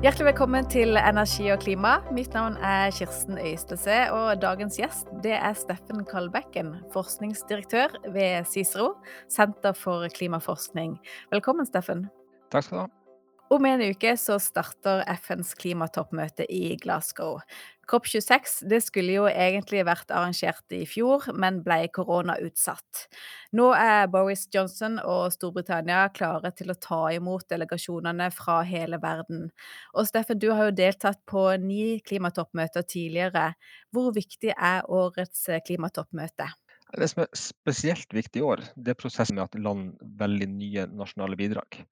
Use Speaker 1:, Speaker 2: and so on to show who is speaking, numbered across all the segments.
Speaker 1: Hjertelig velkommen til Energi og klima. Mitt navn er Kirsten Øystese, og dagens gjest det er Steffen Kalbekken, forskningsdirektør ved CICERO, Senter for klimaforskning. Velkommen, Steffen.
Speaker 2: Takk skal du ha.
Speaker 1: Om en uke så starter FNs klimatoppmøte i Glasgow. COP26 det skulle jo egentlig vært arrangert i fjor, men ble koronautsatt. Nå er Boris Johnson og Storbritannia klare til å ta imot delegasjonene fra hele verden. Og Steffen, du har jo deltatt på ni klimatoppmøter tidligere. Hvor viktig er årets klimatoppmøte?
Speaker 2: Det som er spesielt viktig i år, det er prosessen med at land velger nye nasjonale bidrag.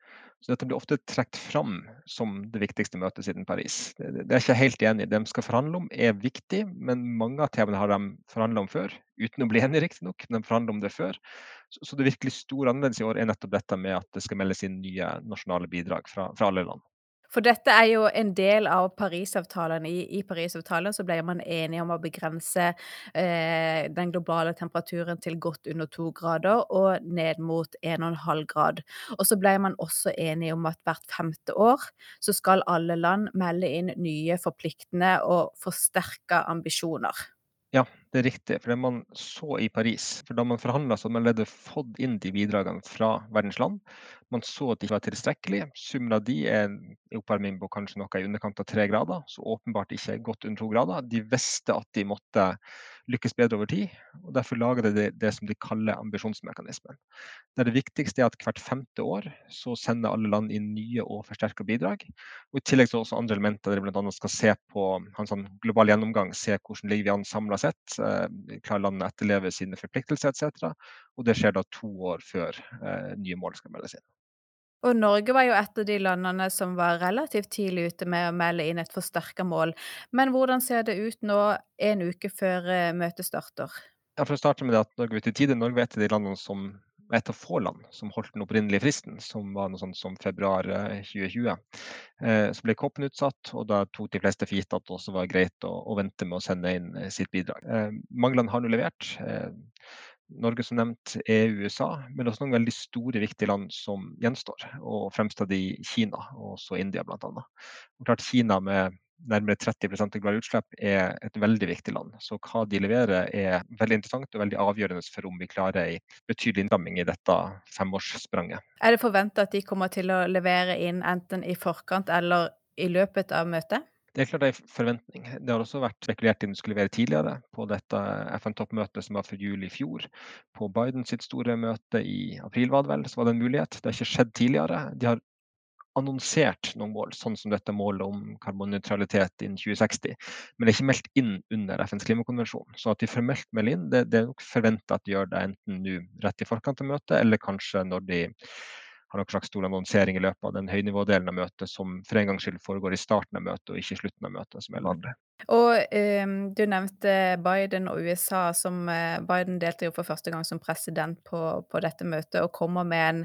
Speaker 2: Så dette blir ofte trukket fram som det viktigste møtet siden Paris. Det, er jeg ikke helt enig i. Det de skal forhandle om er viktig, men mange av temaene har de forhandla om før. Uten å bli enige, riktignok, men de forhandla om det før. Så, så, det virkelig store annerledes i år er nettopp dette med at det skal meldes inn nye nasjonale bidrag fra, fra alle land.
Speaker 1: For dette er jo en del av Parisavtalen. I, i Parisavtalen så ble man enige om å begrense eh, den globale temperaturen til godt under to grader og ned mot 1,5 grad. Og så ble man også enige om at hvert femte år så skal alle land melde inn nye forpliktende og forsterka ambisjoner.
Speaker 2: Ja, det er riktig. For det man så i Paris for Da man forhandla, hadde man allerede fått inn de bidragene fra verdens land. Man så at de ikke var tilstrekkelige. Summen av de er en oppvarming på kanskje noe i underkant av tre grader, så åpenbart ikke godt under to grader. De visste at de måtte lykkes bedre over tid. og Derfor lager de det, det som de kaller ambisjonsmekanismen. Der det viktigste er at hvert femte år så sender alle land inn nye og forsterka bidrag. og I tillegg så også andre elementer der de bl.a. skal se på en sånn global gjennomgang, se hvordan ligger vi an samla sett. Eh, klarer landene å etterleve sine forpliktelser etc. Og det skjer da to år før eh, nye mål skal meldes inn.
Speaker 1: Og Norge var jo et av de landene som var relativt tidlig ute med å melde inn et forsterka mål. Men hvordan ser det ut nå en uke før eh, møtet starter?
Speaker 2: Ja, for å starte med det at Norge ute i tide, Norge var et av de landene som et av få land som holdt den opprinnelige fristen, som var noe sånt som februar 2020. Eh, eh, så ble COP-en utsatt, og da tok de fleste for gitt at det også var greit å, å, vente med å sende inn sitt bidrag. Mange land har nå levert. Norge som nevnt, EU, USA, men også noen veldig store, viktige land som gjenstår. Og fremst av de Kina, og også India bl.a. Klart Kina med nærmere 30 av globale utslipp er et veldig viktig land. Så hva de leverer er veldig interessant og veldig avgjørende for om vi klarer en betydelig innramming i dette femårsspranget.
Speaker 1: Er det forventa at de kommer til å levere inn enten i forkant eller i løpet av møtet?
Speaker 2: Det er klart det er en forventning. Det har også vært spekulert i om det skulle levere tidligere. På dette FN-toppmøtet som var for jul i fjor. På Bidens store møte i april var det vel, så var det en mulighet. Det har ikke skjedd tidligere. De har annonsert noen mål, sånn som dette målet om karbonnøytralitet innen 2060. Men det er ikke meldt inn under FNs klimakonvensjon. Så at de formelt melder inn, det, det er nok forventa at de gjør det enten nå rett i forkant av møtet, eller kanskje når de har nok slags stor annonsering i løpet av den høynivådelen av møtet som for en gangs skyld foregår i starten av møtet og ikke i slutten av møtet, som alle vanlig.
Speaker 1: Og eh, du nevnte Biden og USA. som eh, Biden delte jo for første gang som president på, på dette møtet og kommer med en,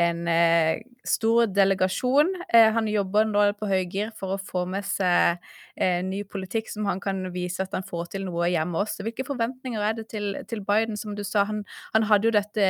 Speaker 1: en eh, stor delegasjon. Uh, han jobber nå på høygir for å få med seg ny politikk som han kan vise at han får til noe hjemme også. Hvilke forventninger er det til, til Biden? Som du sa, han, han hadde jo dette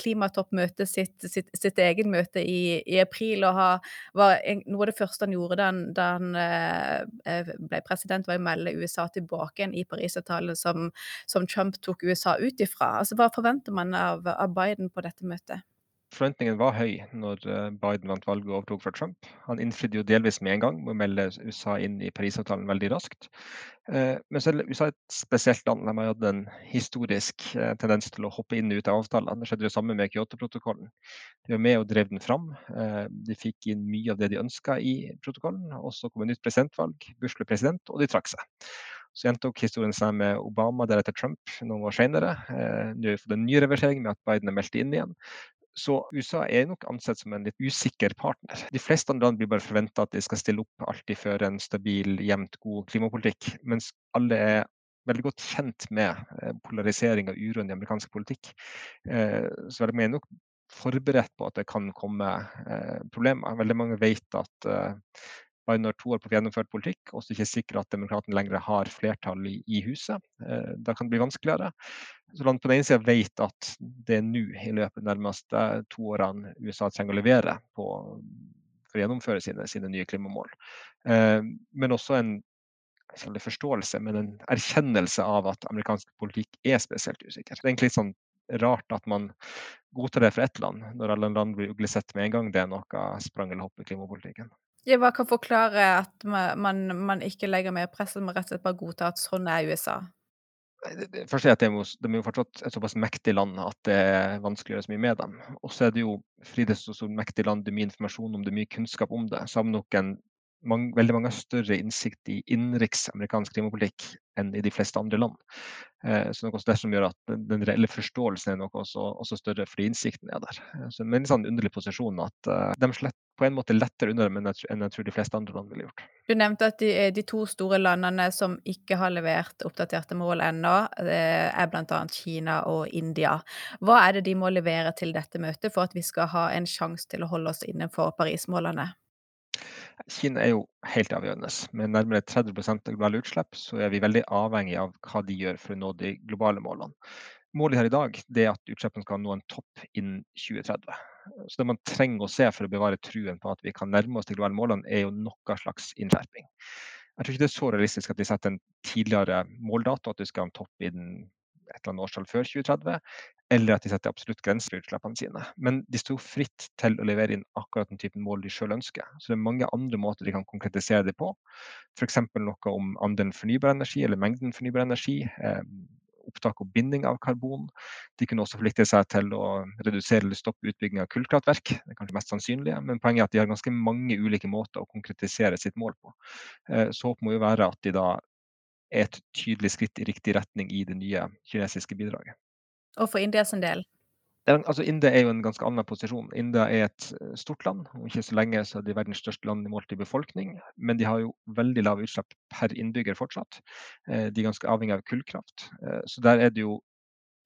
Speaker 1: klimatoppmøtet sitt, sitt, sitt egen møte i, i april. og ha, var en, Noe av det første han gjorde da han, da han eh, ble president, var å melde USA tilbake igjen i Parisavtalen, som, som Trump tok USA ut ifra. Altså, hva forventer man av, av Biden på dette møtet?
Speaker 2: Forventningen var høy når eh, Biden vant valget og overtok for Trump. Han innfridde jo delvis med en gang med å melde USA inn i Parisavtalen veldig raskt. Men men er USA et spesielt land. De har hatt en historisk eh, tendens til å hoppe inn og ut av avtaler. Det skjedde det samme med Kyoto-protokollen. De var med og drev den fram. De fikk inn mye av det de ønska i protokollen. Og så kom et nytt presidentvalg. Bush ble president, og de trakk seg. Så gjentok historien seg med Obama, deretter Trump noen år senere. Nå har vi fått en ny reversering med at Biden er meldt inn igjen. Så USA er nok ansett som en litt usikker partner. De fleste land blir bare forventa at de skal stille opp alltid føre en stabil, jevnt god klimapolitikk, mens alle er veldig godt kjent med eh, polarisering og uroen i amerikansk politikk. Eh, så er mange er nok forberedt på at det kan komme eh, problemer. Veldig mange vet at Biden har to år på å få gjennomført politikk, og så ikke sikre at demokratene lenger har flertall i, i huset. Eh, da kan det bli vanskeligere. Så land på den ene sida vet at det er nå, i løpet av de nærmeste to årene, USA trenger å levere på for å gjennomføre sine, sine nye klimamål. Eh, men også en forståelse, men en erkjennelse av at amerikansk politikk er spesielt usikker. Det er egentlig litt sånn rart at man godtar det for ett land, når alle land blir uglesett med en gang det er noe sprang eller hopp i klimapolitikken.
Speaker 1: Ja, bare kan forklare at man, man ikke legger mer press, men rett og slett bare godtar at sånn er USA?
Speaker 2: Det er at de er, jo, fortsatt et såpass mektig land at det er vanskelig å gjøre så mye med dem. Og så er det jo fordi det er så, så mektig land, det er mye informasjon om det, mye kunnskap om det, så har nok en mange, veldig mange større innsikt i innenriks amerikansk klimapolitikk enn i de fleste andre land. Eh, så noe det som gjør at den, reelle forståelsen er noe også, også større fordi innsikten er der. Så det er en litt sånn underlig posisjon at uh, de slett på en måte lettere unna dem enn jeg tror de fleste andre land ville gjort.
Speaker 1: Du nevnte at de, de, to store landene som ikke har levert oppdaterte mål ennå, er bl.a. Kina og India. Hva er det de må levere til dette møtet for at vi skal ha en sjanse til å holde oss innenfor Paris-målene?
Speaker 2: Kina er jo helt avgjørende. Med nærmere 30 av globale utslipp, så er vi veldig avhengig av hva de gjør for å nå de globale målene. Målet her i dag er at utslippene skal nå en topp innen 2030. Så Det man trenger å se for å bevare truen på at vi kan nærme oss de globale målene, er jo noe slags innskjerping. Jeg tror ikke det er så realistisk at de setter en tidligere måldato, at vi skal ha en topp innen et eller annet årstall før 2030, eller at de setter absolutt grenser i utslippene sine. Men de står fritt til å levere inn akkurat den typen mål de selv ønsker. Så det er mange andre måter de kan konkretisere det på. F.eks. noe om andelen fornybar energi eller mengden fornybar energi. Opptak og binding av karbon. De kunne også forplikte seg til å redusere eller stoppe utbygging av kullkraftverk. Det er kanskje mest sannsynlige, men poenget er at de har ganske mange ulike måter å konkretisere sitt mål på. Eh, så håpet må jo være at de da er et tydelig skritt i riktig retning i det nye kinesiske bidraget.
Speaker 1: Og for Indias del?
Speaker 2: Er, altså India er jo en ganske annen posisjon. India er et eh, stort land. og Ikke så lenge så er de verdens største land målt i befolkning. Men de har jo veldig lave utslipp per innbygger fortsatt. Eh, de er ganske avhengig av kullkraft. Eh, så der er det jo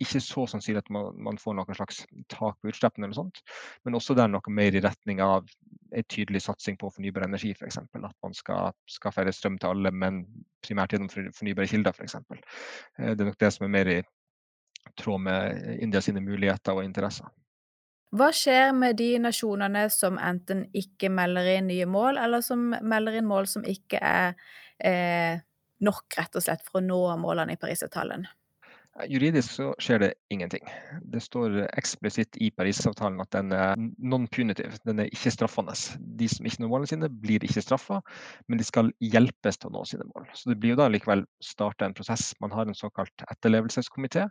Speaker 2: ikke så sannsynlig at man, man får noen slags tak på utslippene, eller sånt, men også der noe mer i retning av en tydelig satsing på fornybar energi, f.eks. At man skal skaffe strøm til alle, men primært gjennom fornybare kilder, f.eks. Det er nok det som er mer i tråd med India sine muligheter og interesser.
Speaker 1: Hva skjer med de nasjonene som enten ikke melder inn nye mål, eller som melder inn mål som ikke er eh, nok, rett og slett, for å nå målene i Parisavtalen?
Speaker 2: Juridisk så skjer det ingenting. Det står eksplisitt i Parisavtalen at den er non-punitive, den er ikke straffende. De som ikke når målene sine, blir ikke straffa, men de skal hjelpes til å nå sine mål. Så det blir jo da likevel starta en prosess. Man har en såkalt etterlevelseskomité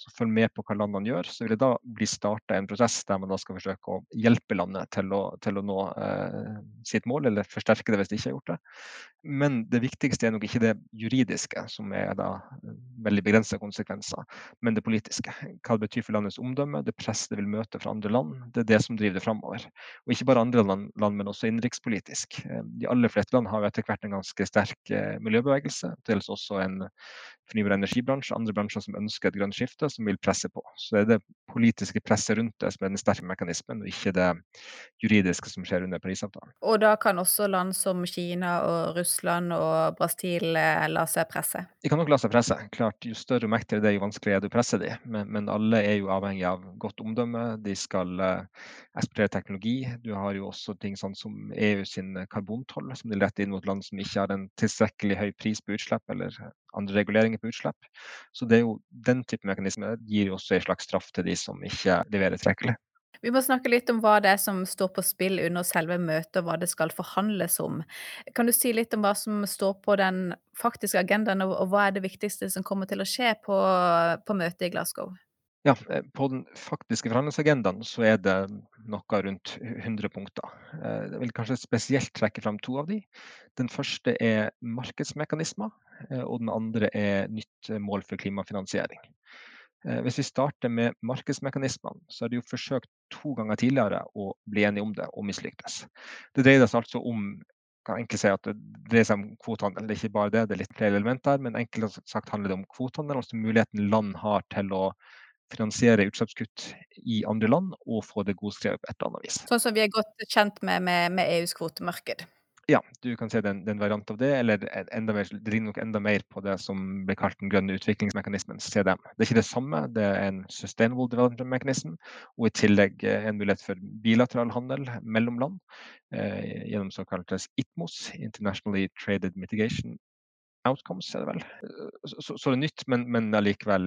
Speaker 2: som følger med på hva landene gjør. Så vil det da bli starta en prosess der man da skal forsøke å hjelpe landet til å, til å nå eh, sitt mål, eller forsterke det hvis de ikke har gjort det. Men det viktigste er nok ikke det juridiske, som er da veldig begrensa konsekvenser, men det politiske. Hva det betyr for landets omdømme, det press det vil møte fra andre land. Det er det som driver det framover. Og ikke bare andre land, land, men også innenrikspolitisk. Eh, de aller fleste land har jo etter hvert en ganske sterk eh, miljøbevegelse, dels også en fornybar energibransje, andre bransjer som ønsker et grønt skifte, som vil presse på. Så det er det politiske presset rundt det som er den sterke mekanismen, og ikke det juridiske som skjer under Parisavtalen.
Speaker 1: Og da kan også land som Kina og Russland og Brasil eh, la seg presse?
Speaker 2: De kan nok la seg presse. Klart, Jo større og mektigere det er, jo vanskeligere det å presse dem. Men, men, alle er jo avhengig av godt omdømme. De skal uh, eksportere teknologi. Du har jo også ting sånn som EU sin karbontoll, som de retter inn mot land som ikke har en tilstrekkelig høy pris på utslipp, eller andre reguleringer på utslipp. Så det er jo den type mekanismer gir jo også en slags straff til de som ikke leverer tilstrekkelig.
Speaker 1: Vi må snakke litt om hva det er som står på spill under selve møtet, og hva det skal forhandles om. Kan du si litt om hva som står på den faktiske agendaen, og hva er det viktigste som kommer til å skje på, på møtet i Glasgow?
Speaker 2: Ja, eh, På den faktiske forhandlingsagendaen så er det noe rundt 100 punkter. Eh, jeg vil kanskje spesielt trekke fram to av de. Den første er markedsmekanismer, eh, og den andre er nytt mål for klimafinansiering. Hvis vi starter med markedsmekanismene, så er det jo forsøkt to ganger tidligere å bli enige om det, og mislyktes. Det dreier seg altså om kan enkelt si at det dreier seg om kvotehandel. Det er ikke bare det, det er litt flere elementer, men enkelt sagt handler det om kvotehandel. Altså muligheten land har til å finansiere utslippskutt i andre land og få det godskrevet på et eller annet vis.
Speaker 1: Sånn som vi er godt kjent med med, med EUs kvotemarked?
Speaker 2: Ja, du kan se det er en variant av det, eller enda mer, det ligner nok enda mer på det som ble kalt den grønne utviklingsmekanismen, CDM. Det er ikke det samme, det er en sustainable development mechanism, og i tillegg eh, en mulighet for bilateral handel mellom land eh, gjennom såkalte ITMOS, Internationally Traded Mitigation Outcomes, er det vel. Så, så, så det er nytt, men, men allikevel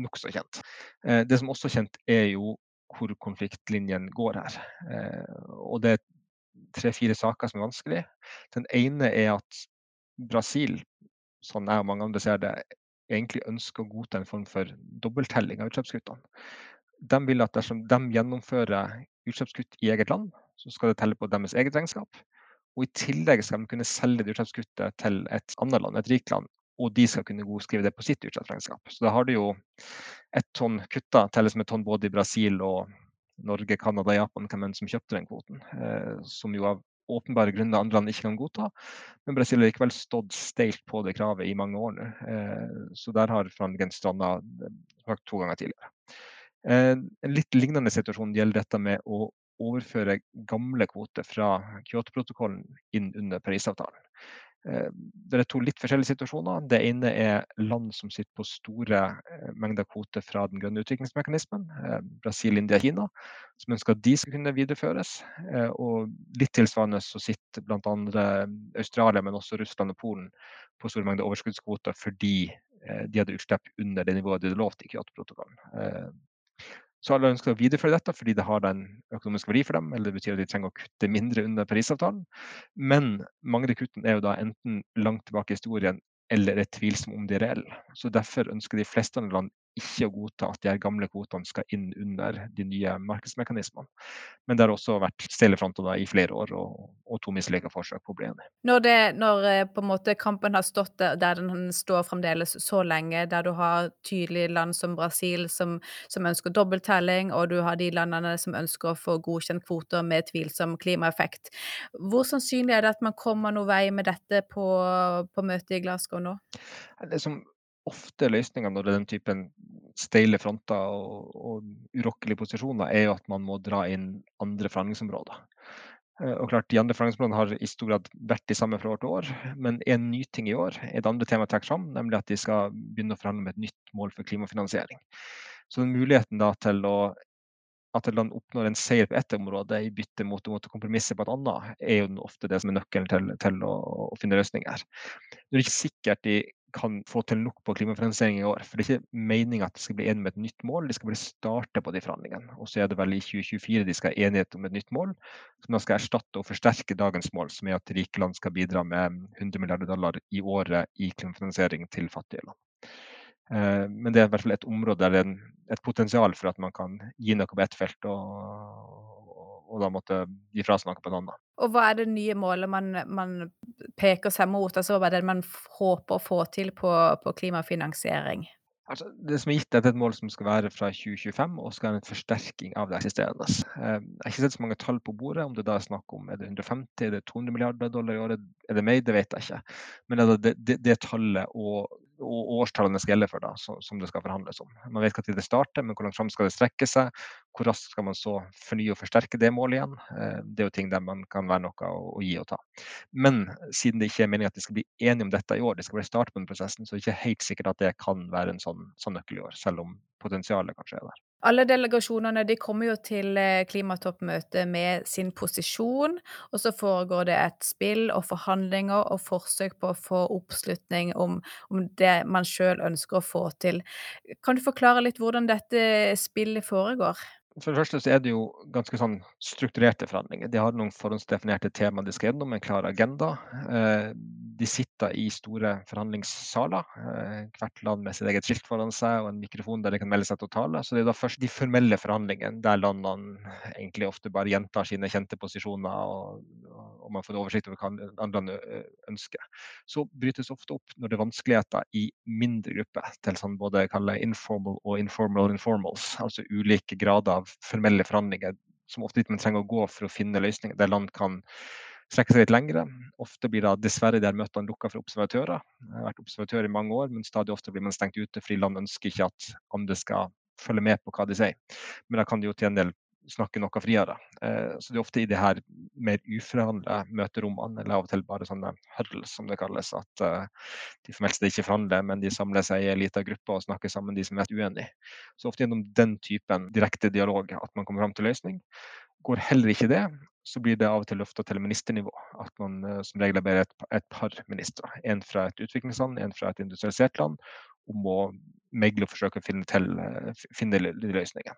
Speaker 2: nokså kjent. Eh, det som også er kjent, er jo hvor konfliktlinjen går her. Eh, og det er tre-fire saker som er vanskelig. Den ene er at Brasil, sånn jeg og mange andre ser det, egentlig ønsker å godta en form for dobbelttelling av utslippskuttene. De vil at dersom de gjennomfører utslippskutt i eget land, så skal det telle på deres eget regnskap. Og i tillegg skal de kunne selge det utslippskuttet til et annet land, et rikt land, og de skal kunne godskrive det på sitt utslippsregnskap. Så da har du jo ett tonn kutta telles med tonn både i Brasil og Norge, Canada, Japan, hvem enn som kjøpte den kvoten. Eh, som jo av åpenbare grunner andre land ikke kan godta. Men Brasil har likevel stått steilt på det kravet i mange år nå. Eh, så der har forhandlingene stranda eh, to ganger tidligere. En litt lignende situasjon gjelder dette med å overføre gamle kvoter fra Kyoto-protokollen inn under Parisavtalen. Eh, det er to litt forskjellige situasjoner. Det ene er land som sitter på store eh, mengder kvoter fra den grønne utviklingsmekanismen, eh, Brasil, India, Kina, som ønsker at de skal kunne videreføres. Og litt tilsvarende så sitter bl.a. Australia, men også Russland og Polen på store mengder overskuddskvoter fordi de hadde utslipp under det nivået de hadde lovt i Kyoto-protokollen. Så alle ønsker å videreføre dette fordi det har en økonomisk verdi for dem, eller det betyr at de trenger å kutte mindre under Parisavtalen. Men mange av de kuttene er jo da enten langt tilbake i historien eller er tvilsomme om de er reelle. Så derfor ønsker de fleste andre land ikke å godta at de her gamle kvotene skal inn under de nye markedsmekanismene. Men det har også vært stille fronter i flere år og, og to mislykka forsøk på å bli enig.
Speaker 1: Når, det, når eh, måte kampen har stått der, der den står fremdeles så lenge, der du har tydelige land som Brasil som, som ønsker dobbelttelling, og du har de landene som ønsker å få godkjent kvoter med tvilsom klimaeffekt, hvor sannsynlig er det at man kommer noen vei med dette på, på møtet i Glasgow nå?
Speaker 2: Det som ofte løsninga når det er den typen steile fronter og, og urokkelige posisjoner, er jo at man må dra inn andre forhandlingsområder. Eh, og klart, De andre forhandlingsområdene har i stor grad vært de samme fra år til år. Men en ny ting i år er et andre tema trekker fram, nemlig at de skal begynne å forhandle med et nytt mål for klimafinansiering. Så den muligheten da til å at et land oppnår en seier på ett område i bytte mot å kompromisse på et annet, er jo ofte det som er nøkkelen til, til å, å, finne løsninger. Det er ikke sikkert de kan få til nok på klimafinansiering i år. For det er ikke meninga at de skal bli enige med et nytt mål, de skal bare starte på de forhandlingene. Og så er det vel i 2024 de skal ha enighet om et nytt mål, som da skal erstatte og forsterke dagens mål, som er at rike land skal bidra med 100 milliarder dollar i året i klimafinansiering til fattige land. Eh, men det er i hvert fall et område der det er et potensial for at man kan gi noe på ett felt, og, og da måtte gi fra seg noe på et annet.
Speaker 1: Og hva er det nye målet man, man peker seg mot? Altså hva er det man håper å få til på, på klimafinansiering?
Speaker 2: Altså, det som er gitt, er et mål som skal være fra 2025 og skal være en forsterking av det eksisterende. Eh, jeg har ikke sett så mange tall på bordet, om det da er snakk om er det 150 er det 200 milliarder dollar i året, er det mer, det vet jeg ikke. Men det, det, det tallet og årstallene skal gjelde for, da, som det skal forhandles om. Man vet når det starter, men hvor langt fram skal det strekke seg? Hvor raskt skal man så fornye og forsterke det målet igjen? Eh, det er jo ting der man kan være noe å, gi og ta. Men siden det ikke er meningen at de skal bli enige om dette i år, de skal bli start på den prosessen, så er det ikke helt sikkert at det kan være en sånn, sånn år, selv om potensialet kanskje er der.
Speaker 1: Alle delegasjonene de kommer jo til eh, klimatoppmøtet med sin posisjon, og så foregår det et spill og forhandlinger og forsøk på å få oppslutning om, om det man sjøl ønsker å få til. Kan du forklare litt hvordan dette spillet foregår?
Speaker 2: For det første så er det jo ganske sånn strukturerte forhandlinger. De har noen forhåndsdefinerte tema de skal gjennom, en klar agenda. Eh, de sitter i store forhandlingssaler, eh, hvert land med sitt eget skilt foran seg og en mikrofon der de kan melde seg til å tale. Så det er da først de formelle forhandlingene der landene egentlig ofte bare gjentar sine kjente posisjoner, og, man får oversikt over hva andre land ønsker. Så brytes ofte opp når det er vanskeligheter i mindre grupper, til sånn både informal og informal informals, altså ulike grader av formelle forhandlinger som ofte man trenger å gå for å finne løsninger der land kan strekke seg litt lengre. Ofte blir da dessverre de møtene lukka for observatører. Jeg har vært observatør i mange år, men stadig ofte blir man stengt ute fordi land ønsker ikke at andre skal følge med på hva de sier. Men da kan de jo til en del snakke noe friere. Eh, så det er ofte i de her mer uforhandla møterommene, eller av og til bare sånne huddles, som det kalles, at uh, de formelt sett ikke forhandler, men de samler seg i en liten gruppe og snakker sammen de som er uenige. Så ofte gjennom den typen direkte dialog at man kommer fram til løsning. Går heller ikke det, så blir det av og til løfta til ministernivå. At man uh, som regel er bare et, et par ministre. En fra et utviklingsland, en fra et industrialisert land, om å megle og forsøke å finne, til, eh, finne løsningen.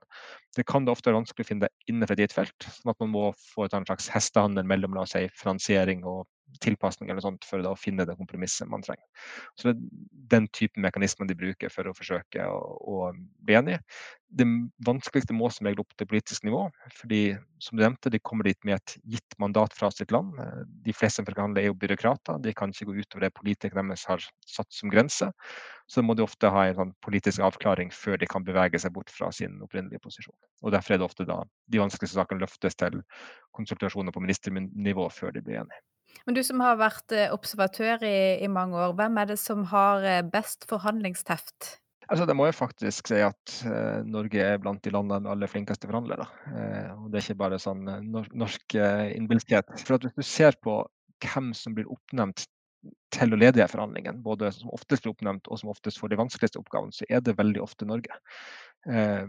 Speaker 2: Det kan det ofte være vanskelig å finne innenfor et gitt felt, sånn at man må få et slags hestehandel mellom la oss si, finansiering og tilpasning eller sånt for å finne det kompromisset man trenger. Så Det er den typen mekanismer de bruker for å forsøke å, å bli enige. Det vanskeligste må som regel opp til politisk nivå, fordi som du nevnte, de kommer dit med et gitt mandat fra sitt land. De fleste som forhandler er jo byråkrater, de kan ikke gå utover det politikerne deres har satt som grense. Så må de ofte ha en sånn politisk avklaring før de kan bevege seg bort fra sin opprinnelige posisjon. Og Derfor er det ofte da de vanskeligste sakene løftes til konsultasjoner på ministernivå før de blir enige.
Speaker 1: Men du som har vært eh, observatør i, i mange år, hvem er det som har eh, best forhandlingsteft?
Speaker 2: Altså, det må jeg faktisk si at eh, Norge er blant de landene med aller flinkeste forhandlere. Eh, og det er ikke bare sånn norsk, norsk uh, innbilskhet. For at hvis du ser på hvem som blir oppnevnt til å lede forhandlingene, både som oftest blir oppnevnt og som oftest får de vanskeligste oppgavene, så er det veldig ofte Norge. Eh,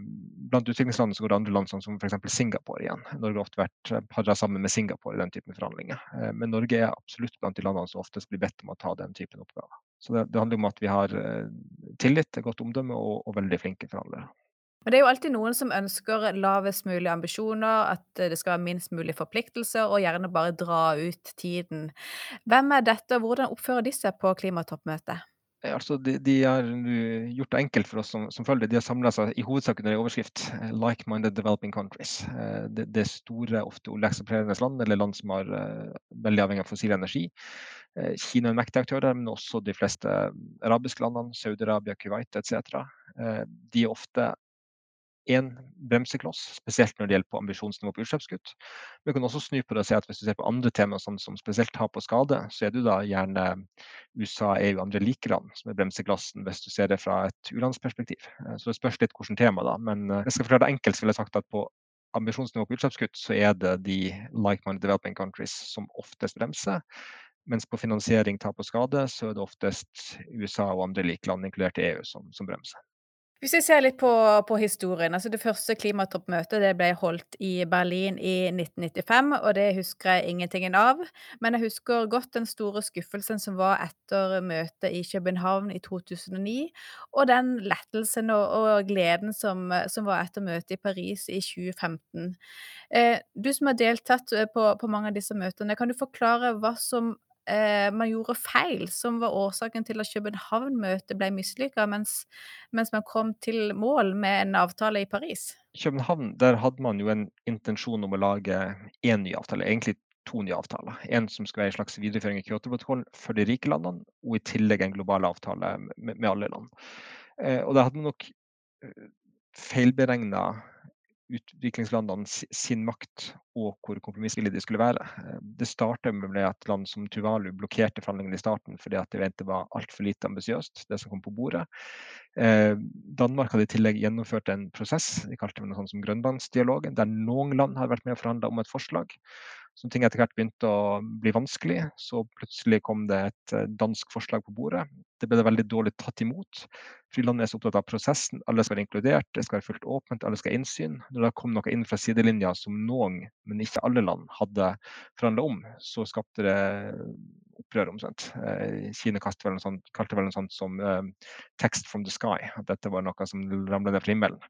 Speaker 2: blant utviklingslandene så går det andre land, sånn som f.eks. Singapore igjen. Norge har ofte vært eh, para sammen med Singapore i den typen forhandlinger. Eh, men Norge er absolutt blant de landene som oftest blir bedt om å ta den typen oppgaver. Så det, det handler om at vi har tillit, godt omdømme og, og veldig flinke forhandlere.
Speaker 1: Men det er jo alltid noen som ønsker lavest mulig ambisjoner, at det skal være minst mulig forpliktelser, og gjerne bare dra ut tiden. Hvem er dette, og hvordan oppfører de seg på klimatoppmøtet?
Speaker 2: Eh, altså, de, de, har gjort det enkelt for oss som, som følger. De har samla seg i hovedsak under en overskrift eh, 'Like-minded developing countries'. Eh, det, det, store, ofte oljeeksporterende land, eller land som er veldig avhengig av fossil energi. Kina er en mektig aktør der, men også de fleste arabiske landene, Saudi-Arabia, Kuwait etc. De er ofte én bremsekloss, spesielt når det gjelder på ambisjonsnivå på utslippskutt. Vi kan også snu på det og si at hvis du ser på andre temaer sånn som spesielt tap og skade, så er du da gjerne USA, EU og andre likeland som er bremseklassen hvis du ser det fra et u-landsperspektiv. Eh, så det spørs litt hvilket tema, da. Men eh, jeg skal forklare det enkelt, så vil jeg sagt at på ambisjonsnivå på utslippskutt, så er det de like-minded developing countries som oftest bremser. Mens på finansiering, tap og skade, så er det oftest USA og andre likeland, inkludert EU, som, som bremser.
Speaker 1: Hvis vi ser litt på, på historien. altså Det første klimatoppmøtet det ble holdt i Berlin i 1995, og det husker jeg ingenting av. Men jeg husker godt den store skuffelsen som var etter møtet i København i 2009. Og den lettelsen og, og gleden som, som, var etter møtet i Paris i 2015. Eh, du som har deltatt på, på mange av disse møtene, kan du forklare hva som eh, man gjorde feil, som var årsaken til at København-møtet ble mislykka, mens, mens, man kom til mål med en avtale i Paris?
Speaker 2: København, der hadde man jo en intensjon om å lage én ny avtale, egentlig to nye avtaler. En som skulle være en slags videreføring av Kyoto-protokollen for de rike landene, og i tillegg en global avtale med, med alle land. Eh, og da hadde man nok eh, feilberegna utviklingslandene sin makt og hvor kompromissvillige de skulle være. Eh, det startet med at land som Tuvalu blokkerte forhandlingene i starten fordi at de mente var altfor lite ambisiøst, det som kom på bordet. Eh, Danmark hadde i tillegg gjennomført en prosess de kalte det noe sånt som Grønlandsdialogen, der noen land har vært med og forhandla om et forslag som ting etter hvert begynte å bli vanskelig, så plutselig kom det et eh, dansk forslag på bordet. Det ble det veldig dårlig tatt imot. Fordi landet er så opptatt av prosessen. Alle skal være inkludert, det skal være fullt åpent, alle skal ha innsyn. Når det kom noe inn fra sidelinja som noen, men ikke alle land, hadde forhandla om, så skapte det opprør omtrent. Kina Kina vel sånt, kalte vel noe sånt som uh, 'text from the sky'. At dette var noe som ramla ned fra himmelen.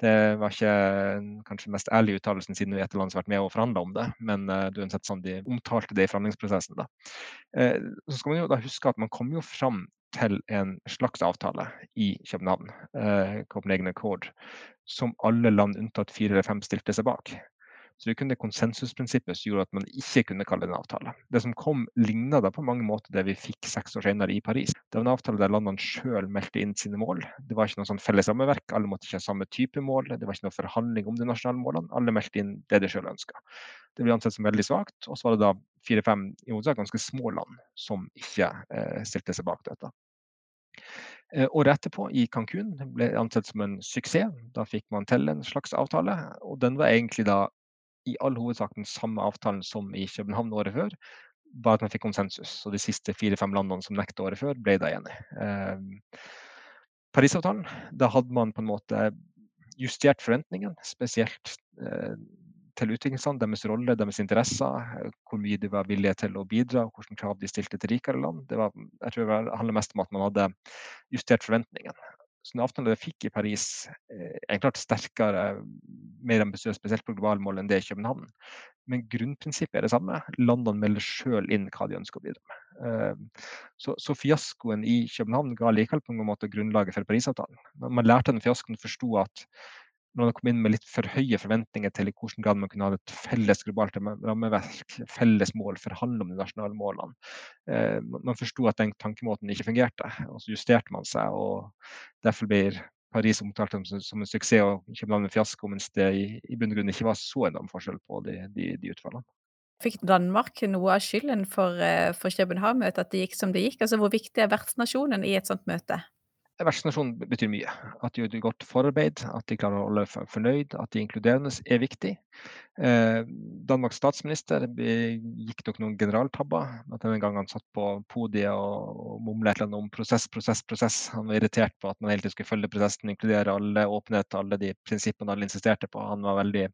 Speaker 2: Det var ikke kanskje den mest ærlige uttalelsen siden er et land har vært med og forhandla om det, men uh, du har sett sånn de omtalte det i forhandlingsprosessen. Da. Uh, så skal man jo da huske at man kom jo fram til en slags avtale i København, Copenhagen Accord, som alle land unntatt fire eller fem stilte seg bak. Så det kunne konsensusprinsippet som gjorde at man ikke kunne kalle det en avtale. Det som kom, ligna da på mange måter det vi fikk seks år senere i Paris. Det var en avtale der landene sjøl meldte inn sine mål. Det var ikke noe sånn felles rammeverk, alle måtte ikke ha samme type mål. Det var ikke noe forhandling om de nasjonale målene. Alle meldte inn det de sjøl ønska. Det ble ansett som veldig svakt. Og så var det da fire-fem i hovedsak ganske små land som ikke eh, stilte seg bak dette. Eh, året etterpå, i Cancún, ble ansett som en suksess. Da fikk man til en slags avtale, og den var egentlig da i all hovedsak den samme avtalen som i København året før, bare at man fikk konsensus. Og de siste fire-fem landene som nekta året før, ble da enige. Eh, Parisavtalen, da hadde man på en måte justert forventningene, spesielt eh, til utviklingsland, deres rolle, deres interesser, hvor mye de var villige til å bidra, hvilke krav de stilte til rikere land. Det, var, jeg tror det handler mest om at man hadde justert forventningene. Så den avtalen de fikk i Paris, eh, er klart sterkere, mer ambisiøs, spesielt på globale mål, enn det i København. Men grunnprinsippet er det samme. Landene melder sjøl inn hva de ønsker å bidra med. Eh, så, så fiaskoen i København ga likevel på en måte grunnlaget for Parisavtalen. Man lærte den fiaskoen og forsto at når man kom inn med litt for høye forventninger til i hvilken grad man kunne ha et felles globalt rammeverk, felles mål, forhandle om de nasjonale målene. Eh, man forsto at den tankemåten ikke fungerte, og så justerte man seg. og Derfor blir Paris omtalt som, som en suksess og København en fiasko, mens det i, i bunn og grunn ikke var så enorm forskjell på de, de, de utfallene.
Speaker 1: Fikk Danmark noe av skylden for, eh, for København-møtet, at det gikk som det gikk? Altså, Hvor viktig er vertsnasjonen i et sånt møte?
Speaker 2: Vertsnasjon betyr mye. At de gjør et godt forarbeid, at de klarer å holde fornøyd, at de er inkluderende, er viktig. Eh, Danmarks statsminister gikk nok noen generaltabber. At denne gang han satt på podiet og, og mumlet et om prosess, prosess, prosess. Han var irritert på at man hele tiden skulle følge prosessen, inkludere alle, åpenhet, alle de prinsippene alle insisterte på. Han var veldig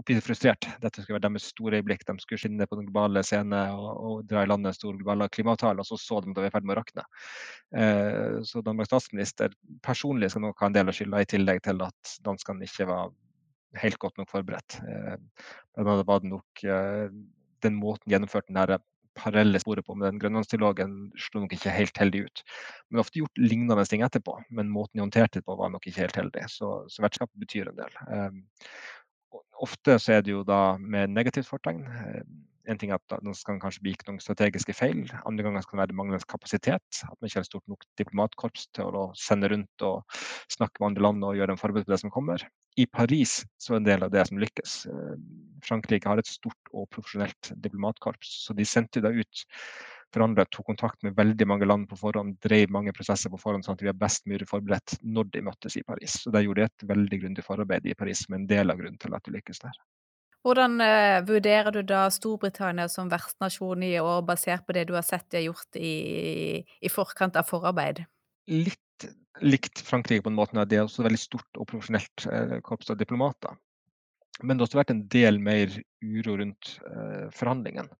Speaker 2: oppgitt frustrert. Dette skulle være deres store øyeblikk. De skulle skinne på den globale scene og, og dra i land en stor global klimaavtale, og så så de at det var i ferd med å rakne. Eh, så Danmarks statsminister personlig skal nok ha en del av skylda, i tillegg til at danskene ikke var helt godt nok forberedt. Eh, blant var nok eh, den måten gjennomført den der parallelle sporet på med den grønlandsdialogen slo nok ikke helt heldig ut. Men ofte gjort lignende ting etterpå, men måten de håndterte det på var nok ikke helt heldig. Så, så vertskapet betyr en del. Um, ofte så er det jo da med negativt fortegn. Eh, en ting er at det skal kanskje begikk noen strategiske feil. Andre ganger kan det være manglende kapasitet. At man ikke har stort nok diplomatkorps til å sende rundt og snakke med andre land og gjøre en forberedt på det som kommer. I Paris så er en del av det som lykkes. Eh, Frankrike har et stort og profesjonelt diplomatkorps, så de sendte da ut forhandlet, tok kontakt med veldig mange land på forhånd, drev mange prosesser på forhånd, sånn at vi er best mulig forberedt når de møttes i Paris. Så Der gjorde de et veldig grundig forarbeid i Paris, som en del av grunnen til at du lykkes der.
Speaker 1: Hvordan eh, vurderer du da Storbritannia som vertsnasjon i år, basert på det du har sett de har gjort i, i forkant av forarbeid?
Speaker 2: Litt likt Frankrike på en måte. Det er også veldig stort og profesjonelt eh, korps av diplomater. Men det har også vært en del mer uro rundt eh, forhandlingene.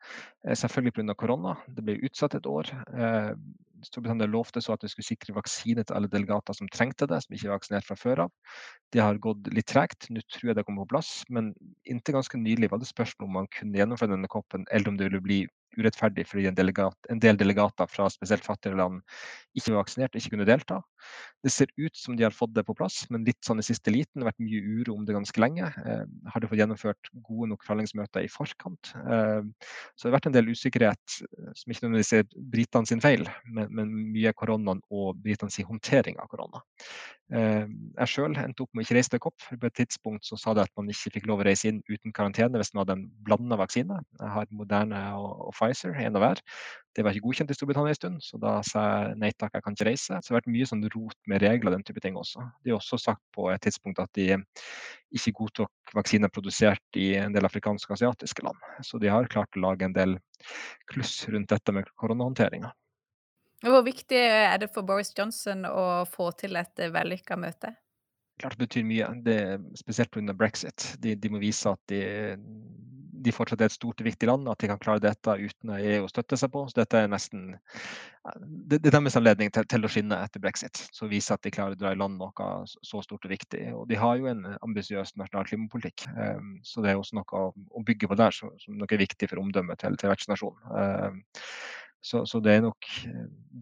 Speaker 2: Eh, selvfølgelig pga. korona. Det ble utsatt et år. Eh, Storbritannia lovte så at de skulle sikre vaksine til alle delegater som trengte det, som ikke var vaksinert fra før av. Det har gått litt tregt. Nå tror jeg det kommer på plass, men inntil ganske nylig var det spørsmål om man kunne gjennomføre denne koppen, eller om det ville bli urettferdig fordi en, delegat, en, del delegater fra spesielt fattigere land ikke var vaksinert og ikke kunne delta. Det ser ut som de har fått det på plass, men litt sånn i siste liten. Det har vært mye uro om det ganske lenge. Eh, har de fått gjennomført gode nok forhandlingsmøter i forkant? Eh, så det har vært en del usikkerhet, eh, som ikke nødvendigvis er britene sin feil, men, men mye koronaen og britene sin håndtering av korona. Eh, jeg sjøl endte opp med å ikke reise til COP. På et tidspunkt så sa det at man ikke fikk lov å reise inn uten karantene hvis man hadde en blanda vaksine. Jeg har Moderne og, og Pfizer, én av hver. Det var ikke godkjent i Storbritannia en stund, så da sa jeg nei takk, jeg kan ikke reise. Så det har vært mye sånn rot med regler og den type ting også. De har også sagt på et tidspunkt at de ikke godtok vaksiner produsert i en del afrikanske og asiatiske land. Så de har klart å lage en del kluss rundt dette med koronahåndteringa.
Speaker 1: Hvor viktig er det for Boris Johnson å få til et vellykka møte?
Speaker 2: Klart det betyr mye, det, spesielt pga. brexit. De, de, må vise at de, de fortsatt er et stort og viktig land, at de kan klare dette uten EU å støtte seg på. Så dette er nesten det, det er deres anledning til, til, å skinne etter brexit. Så vise at de klarer å dra i land noe så stort og viktig. Og de har jo en ambisiøs nasjonal klimapolitikk, um, så det er også noe å, å bygge på der som, som noe er viktig for omdømmet til, til vertsnasjonen. Um, så, så, det er nok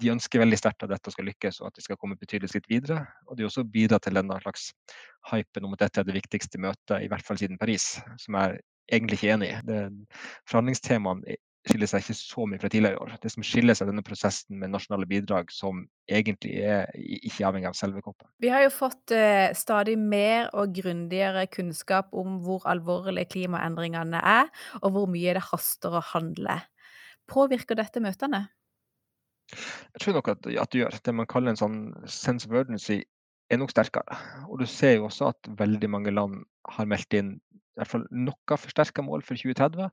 Speaker 2: De ønsker veldig sterkt at dette skal lykkes og at de skal komme betydelig skritt videre. Og de også bidrar til denne slags hypen om at dette er det viktigste møtet, i hvert fall siden Paris, som jeg egentlig ikke enig i. Forhandlingstemaene skiller seg ikke så mye fra tidligere i år. Det som skiller seg, denne prosessen med nasjonale bidrag som egentlig er ikke avhengig av selve koppen.
Speaker 1: Vi har jo fått eh, stadig mer og grundigere kunnskap om hvor alvorlige klimaendringene er, og hvor mye det haster å handle. Påvirker dette møtene?
Speaker 2: Jeg tror nok at, at det gjør. Det man kaller en sånn sense of urgency er nok sterkere. Og du ser jo også at veldig mange land har meldt inn i hvert fall noe forsterka mål for 2030.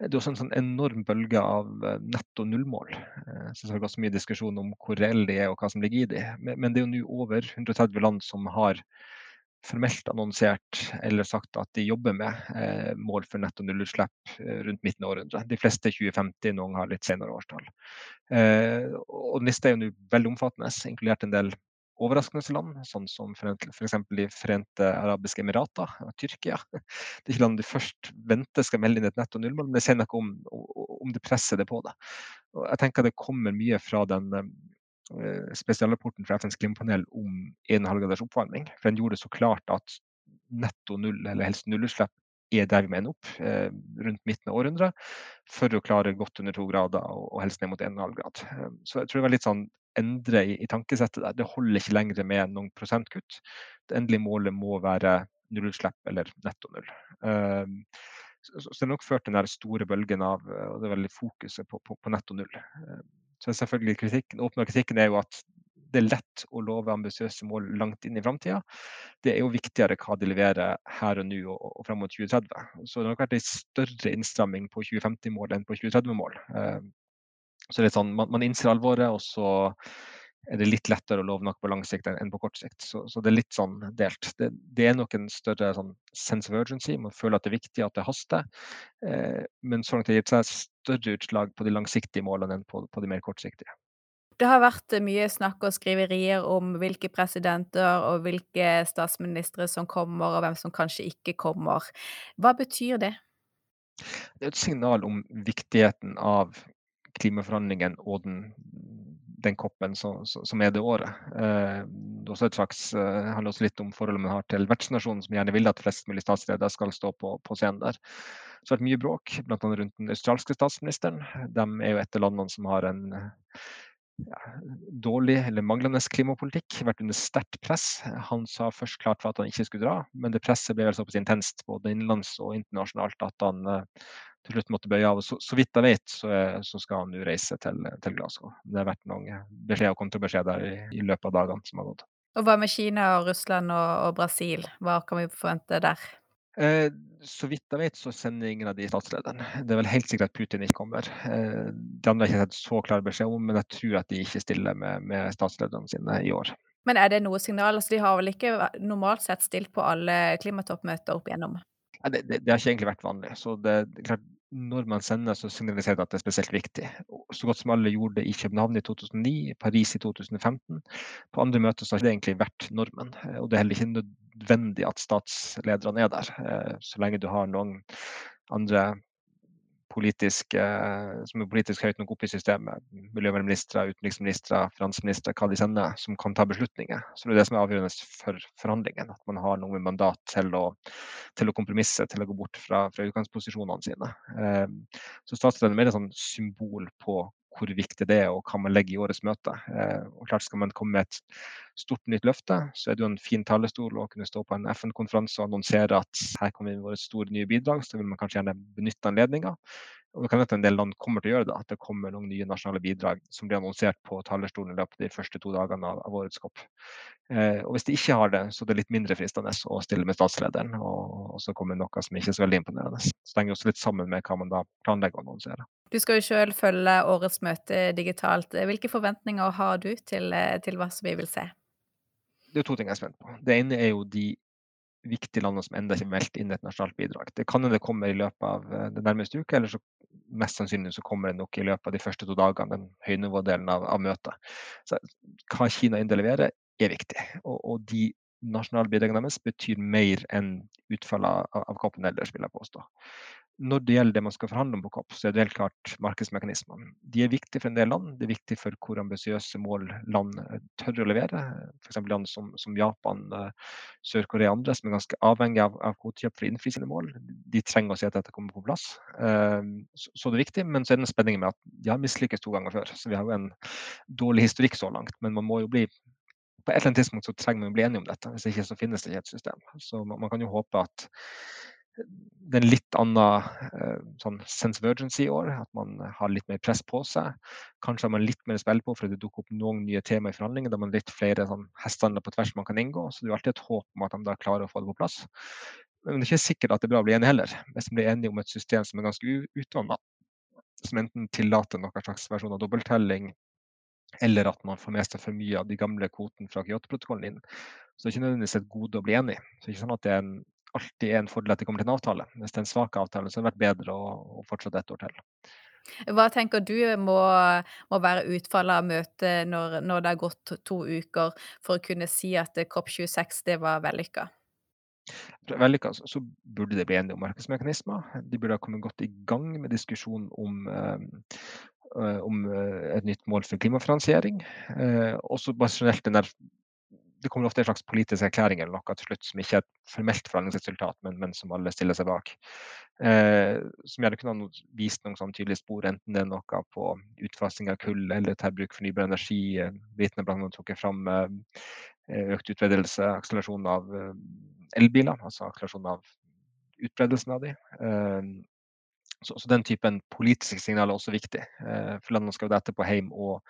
Speaker 2: Det er også en sånn enorm bølge av eh, netto nullmål. Eh, så det er så mye diskusjon om hvor reelle de er og hva som ligger i de. Men det er jo nå over 130 land som har formelt annonsert eller sagt at de jobber med eh, mål for netto nullutslipp rundt midten av århundret. De fleste 2050, noen har litt senere årstall. Og lista er jo nå veldig omfattende, inkludert en del overraskende land, sånn som f.eks. De forente arabiske emirater og Tyrkia. Det er ikke land de først venter skal melde inn et netto nullmål, men det sier noe om, om det presser det på det. Jeg tenker det kommer mye fra den Eh, spesialrapporten fra FNs klimapanel om 1,5 graders oppvarming. For den gjorde det så klart at netto null, eller helst nullutslipp, er der vi mener opp eh, rundt midten av århundret for å klare godt under to grader og, helst ned mot 1,5 grad. Eh, så jeg tror det var litt sånn endre i, i, tankesettet der. Det holder ikke lenger med noen prosentkutt. Det endelige målet må være nullutslipp eller netto null. Eh, så, så, det har nok ført den store bølgen av og det er veldig fokuset på, på, på netto null. Um, så selvfølgelig kritikken, åpne kritikken er jo at det er lett å love ambisiøse mål langt inn i framtida. Det er jo viktigere hva de leverer her og nå og, og fram mot 2030. Så det har nok vært en større innstramming på 2050-mål enn på 2030-mål. Eh, så det er sånn, man, man, innser alvoret, og så er det litt lettere å love noe på lang sikt enn på kort sikt. Så, så det er litt sånn delt. Det, det er nok en større sånn sense of urgency. Man føler at det er viktig, at det haster. Eh, men så langt har det gitt seg større utslag på de langsiktige målene enn på, på de mer kortsiktige.
Speaker 1: Det har vært mye snakk og skriverier om hvilke presidenter og hvilke statsministre som kommer, og hvem som kanskje ikke kommer. Hva betyr det?
Speaker 2: Det er et signal om viktigheten av klimaforhandlingene og den, den koppen som, som, er det året. Eh, det slags, eh, handler også litt om forholdet man har til vertsnasjonen, som gjerne vil at flest mulig statsledere skal stå på, på scenen der. Det har vært mye bråk, bl.a. rundt den australske statsministeren. De er jo et av landene som har en dårlig eller manglende klimapolitikk, vært under sterkt press. Han sa først klart for at han ikke skulle dra, men det presset ble vel såpass intenst både innenlands og internasjonalt at han uh, til slutt måtte bøye av. Så, så vidt jeg vet, så, så skal han nå reise til, til, Glasgow. Det har vært noen beskjeder og kontrabeskjeder i, i løpet av dagene som har gått.
Speaker 1: Og Hva med Kina, og Russland og, og Brasil, hva kan vi forvente der?
Speaker 2: Eh, så vidt jeg vet, så sender ingen av de statslederen. Det er vel helt sikkert at Putin ikke kommer. Eh, de andre har ikke sett så klar beskjed om, men jeg tror at de ikke stiller med, med statslederne sine i år.
Speaker 1: Men er det noe signal? Altså, de har vel ikke normalt sett stilt på alle klimatoppmøter opp igjennom?
Speaker 2: Ja, det, det, det, har ikke egentlig vært vanlig. Så det, det klart, når man sender, så signaliserer det at det er spesielt viktig. Så godt som alle gjorde det i København i 2009, Paris i 2015. På andre møter så har det egentlig vært normen. Og det er heller ikke nødvendig at statslederne er der, eh, så lenge du har noen andre politisk, som er politisk høyt nok oppe i systemet. Miljøvernministre, utenriksministre, finansministre, hva de sender, som kan ta beslutninger. Så det er det som er avgjørende for forhandlingene. At man har noe med mandat til å, til å kompromisse, til å gå bort fra, fra utgangsposisjonene sine. Ehm, så statslederen er mer et sånn symbol på hvor viktig det er og hva man legger i årets møte. Eh, og klart Skal man komme med et stort nytt løfte, så er det jo en fin talerstol å kunne stå på en FN-konferanse og annonsere at her kommer vi med våre store nye bidrag. Så vil man kanskje gjerne benytte anledninga. Og det kan hende en del land kommer til å gjøre det, at det kommer noen nye nasjonale bidrag som blir annonsert på talerstolen i løpet av de første to dagene av, av årets kopp. Eh, og Hvis de ikke har det, så er det litt mindre fristende å stille med statslederen. Og, og så kommer noe som ikke er så veldig imponerende. Så det henger også litt sammen med hva man da planlegger å annonsere.
Speaker 1: Du skal jo selv følge årets møte digitalt. Hvilke forventninger har du til, til hva som vi vil se?
Speaker 2: Det er to ting jeg er spent på. Det ene er jo de viktige landene som ennå ikke meldt inn et nasjonalt bidrag. Det kan hende det kommer i løpet av eh, den nærmeste uka, eller så mest sannsynlig så kommer det nok i løpet av de første to dagene, den høynivådelen av, av møtet. Så hva Kina leverer, er viktig. Og, og de nasjonale bidragene deres betyr mer enn utfallet av, av koppen ellers, vil jeg påstå når det gjelder det man skal forhandle om på COP, så er det helt klart markedsmekanismene. De er viktige for en del land. Det er viktig for hvor ambisiøse mål land eh, tør å levere. F.eks. land som, som Japan, eh, Sør-Korea og andre som er ganske avhengig av, av kvotekjøp for å innfri sine mål. De trenger å se at dette kommer på plass. Eh, så, så, det er viktig, men så er det en spenning med at de har mislykkes to ganger før. Så vi har jo en dårlig historikk så langt. Men man må jo bli på et eller annet tidspunkt så trenger man å bli enige om dette. Hvis ikke så finnes det ikke et system. Så man, man kan jo håpe at det er en litt annen eh, sånn sense of urgency i år. At man har litt mer press på seg. Kanskje har man litt mer spill på fordi det dukker opp noen nye tema i forhandlinger. Da man litt flere sånn, hestehandler på tvers man kan inngå. Så det er alltid et håp om at de da klarer å få det på plass. Men det er ikke sikkert at det er bra å bli enig heller. Hvis man blir enige om et system som er ganske utvanna, som enten tillater noen slags versjon av dobbelttelling, eller at man får med seg for mye av de gamle kvotene fra Kyoto-protokollen inn. Så det er ikke nødvendigvis et gode å bli enig. Så det er ikke sånn at det er en alltid er en fordel at det kommer til en avtale. Hvis det er en svak avtale, så har det vært bedre å, å fortsette et år til.
Speaker 1: Hva tenker du må, må være utfallet av møtet når, når, det har gått to uker, for å kunne si at COP26 det var vellykka?
Speaker 2: Vellykka så burde det bli enige om markedsmekanismer. De burde ha kommet godt i gang med diskusjon om, eh, om et nytt mål for klimafinansiering. Eh, også generelt den der det kommer ofte en slags politisk erklæring eller noe til slutt som ikke er et formelt forhandlingsresultat, men, men, som alle stiller seg bak. Eh, som gjerne kunne ha vist noen sånn tydelige spor, enten det er noe på utfasing av kull eller til bruk fornybar energi. Eh, Britene bl.a. trukket fram eh, økt utbredelse, akselerasjon av eh, elbiler, altså akselerasjon av utbredelsen av de. Eh, så, så, den typen politiske signaler er også viktig. Eh, for landene skal jo etterpå hjem og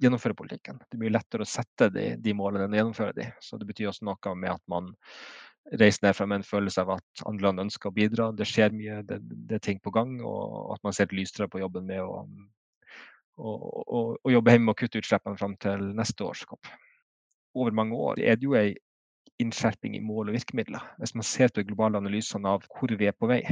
Speaker 2: gjennomføre politikken. Det blir lettere å sette de, de målene enn å gjennomføre de. Så det betyr også noe med at man reiser ned fra med en følelse av at andre land ønsker å bidra. Det skjer mye, det, det er ting på gang, og at man ser lysere på jobben med å, å, å, å jobbe hjemme og kutte utslippene fram til neste års COP. Over mange år er det jo ei innskjerping i mål og virkemidler. Hvis man ser på de globale analysene av hvor vi er på vei.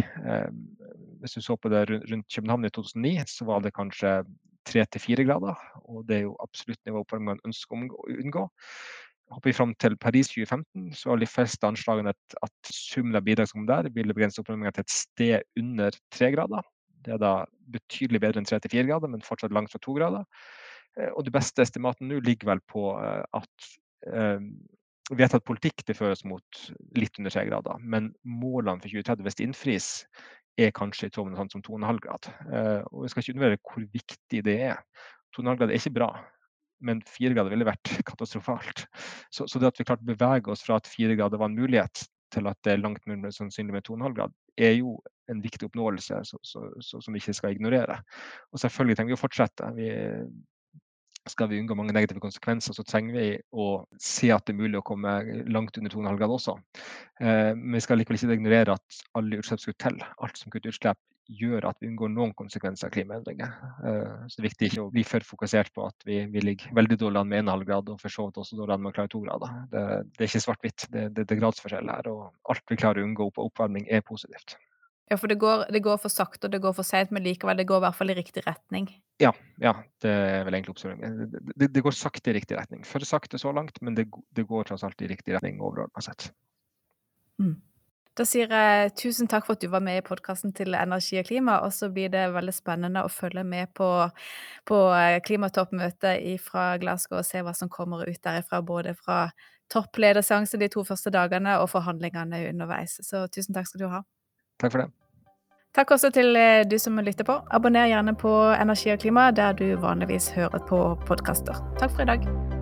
Speaker 2: Hvis du så på det rundt København i 2009, så var det kanskje tre til fire grader. Og det er jo absolutt nivå det man ønsker å unngå. Hopper vi fram til Paris 2015, så var de fleste anslagene at, at summen av bidrag som der ville begrense oppvarmingen til et sted under tre grader. Det er da betydelig bedre enn tre til fire grader, men fortsatt langt fra to grader. Eh, og det beste estimatet nå ligger vel på eh, at eh, vedtatt politikk det føres mot litt under tre grader. Men målene for 2030, hvis de innfris, er kanskje i tråd med noe sånt som 2,5 grad. Uh, og vi skal ikke undervurdere hvor viktig det er. 2,5 grad er ikke bra, men 4 grader ville vært katastrofalt. Så, så, det at vi klarte å bevege oss fra at 4 grader var en mulighet, til at det er langt mer sannsynlig med 2,5 grad, er jo en viktig oppnåelse så, så, som vi ikke skal ignorere. Og selvfølgelig trenger vi å fortsette. Vi, skal vi unngå mange negative konsekvenser, så trenger vi å se at det er mulig å komme langt under 2,5 grader også. Eh, men vi skal likevel ikke ignorere at alle utslipp skal til. Alt som kutter utslipp, gjør at vi unngår noen konsekvenser av klimaendringer. Eh, så det er viktig ikke å bli for fokusert på at vi, vi ligger veldig dårlig an med 1,5 grad, og for så vidt også dårlig an med å klare 2 grader. Det, det er ikke svart-hvitt, det, det, det, er gradsforskjell her. Og alt vi klarer å unngå på oppvarming, er positivt.
Speaker 1: Ja, for det går, det går for sakte og det går for seint, men likevel, det går i hvert fall i riktig retning.
Speaker 2: Ja, ja det er vel egentlig oppsummeringen. Det, det, det, går sakte i riktig retning. For sakte så langt, men det, går tross alt i riktig retning overordna sett.
Speaker 1: Mm. Da sier jeg tusen takk for at du var med i podkasten til Energi og klima, og så blir det veldig spennende å følge med på, på eh, klimatoppmøtet fra Glasgow og se hva som kommer ut derifra, både fra topplederseansen de to første dagene og forhandlingene underveis. Så tusen takk skal du ha.
Speaker 2: Takk for det.
Speaker 1: Takk også til eh, du som lytter på. Abonner gjerne på Energi og klima der du vanligvis hører på podkaster. Takk for i dag.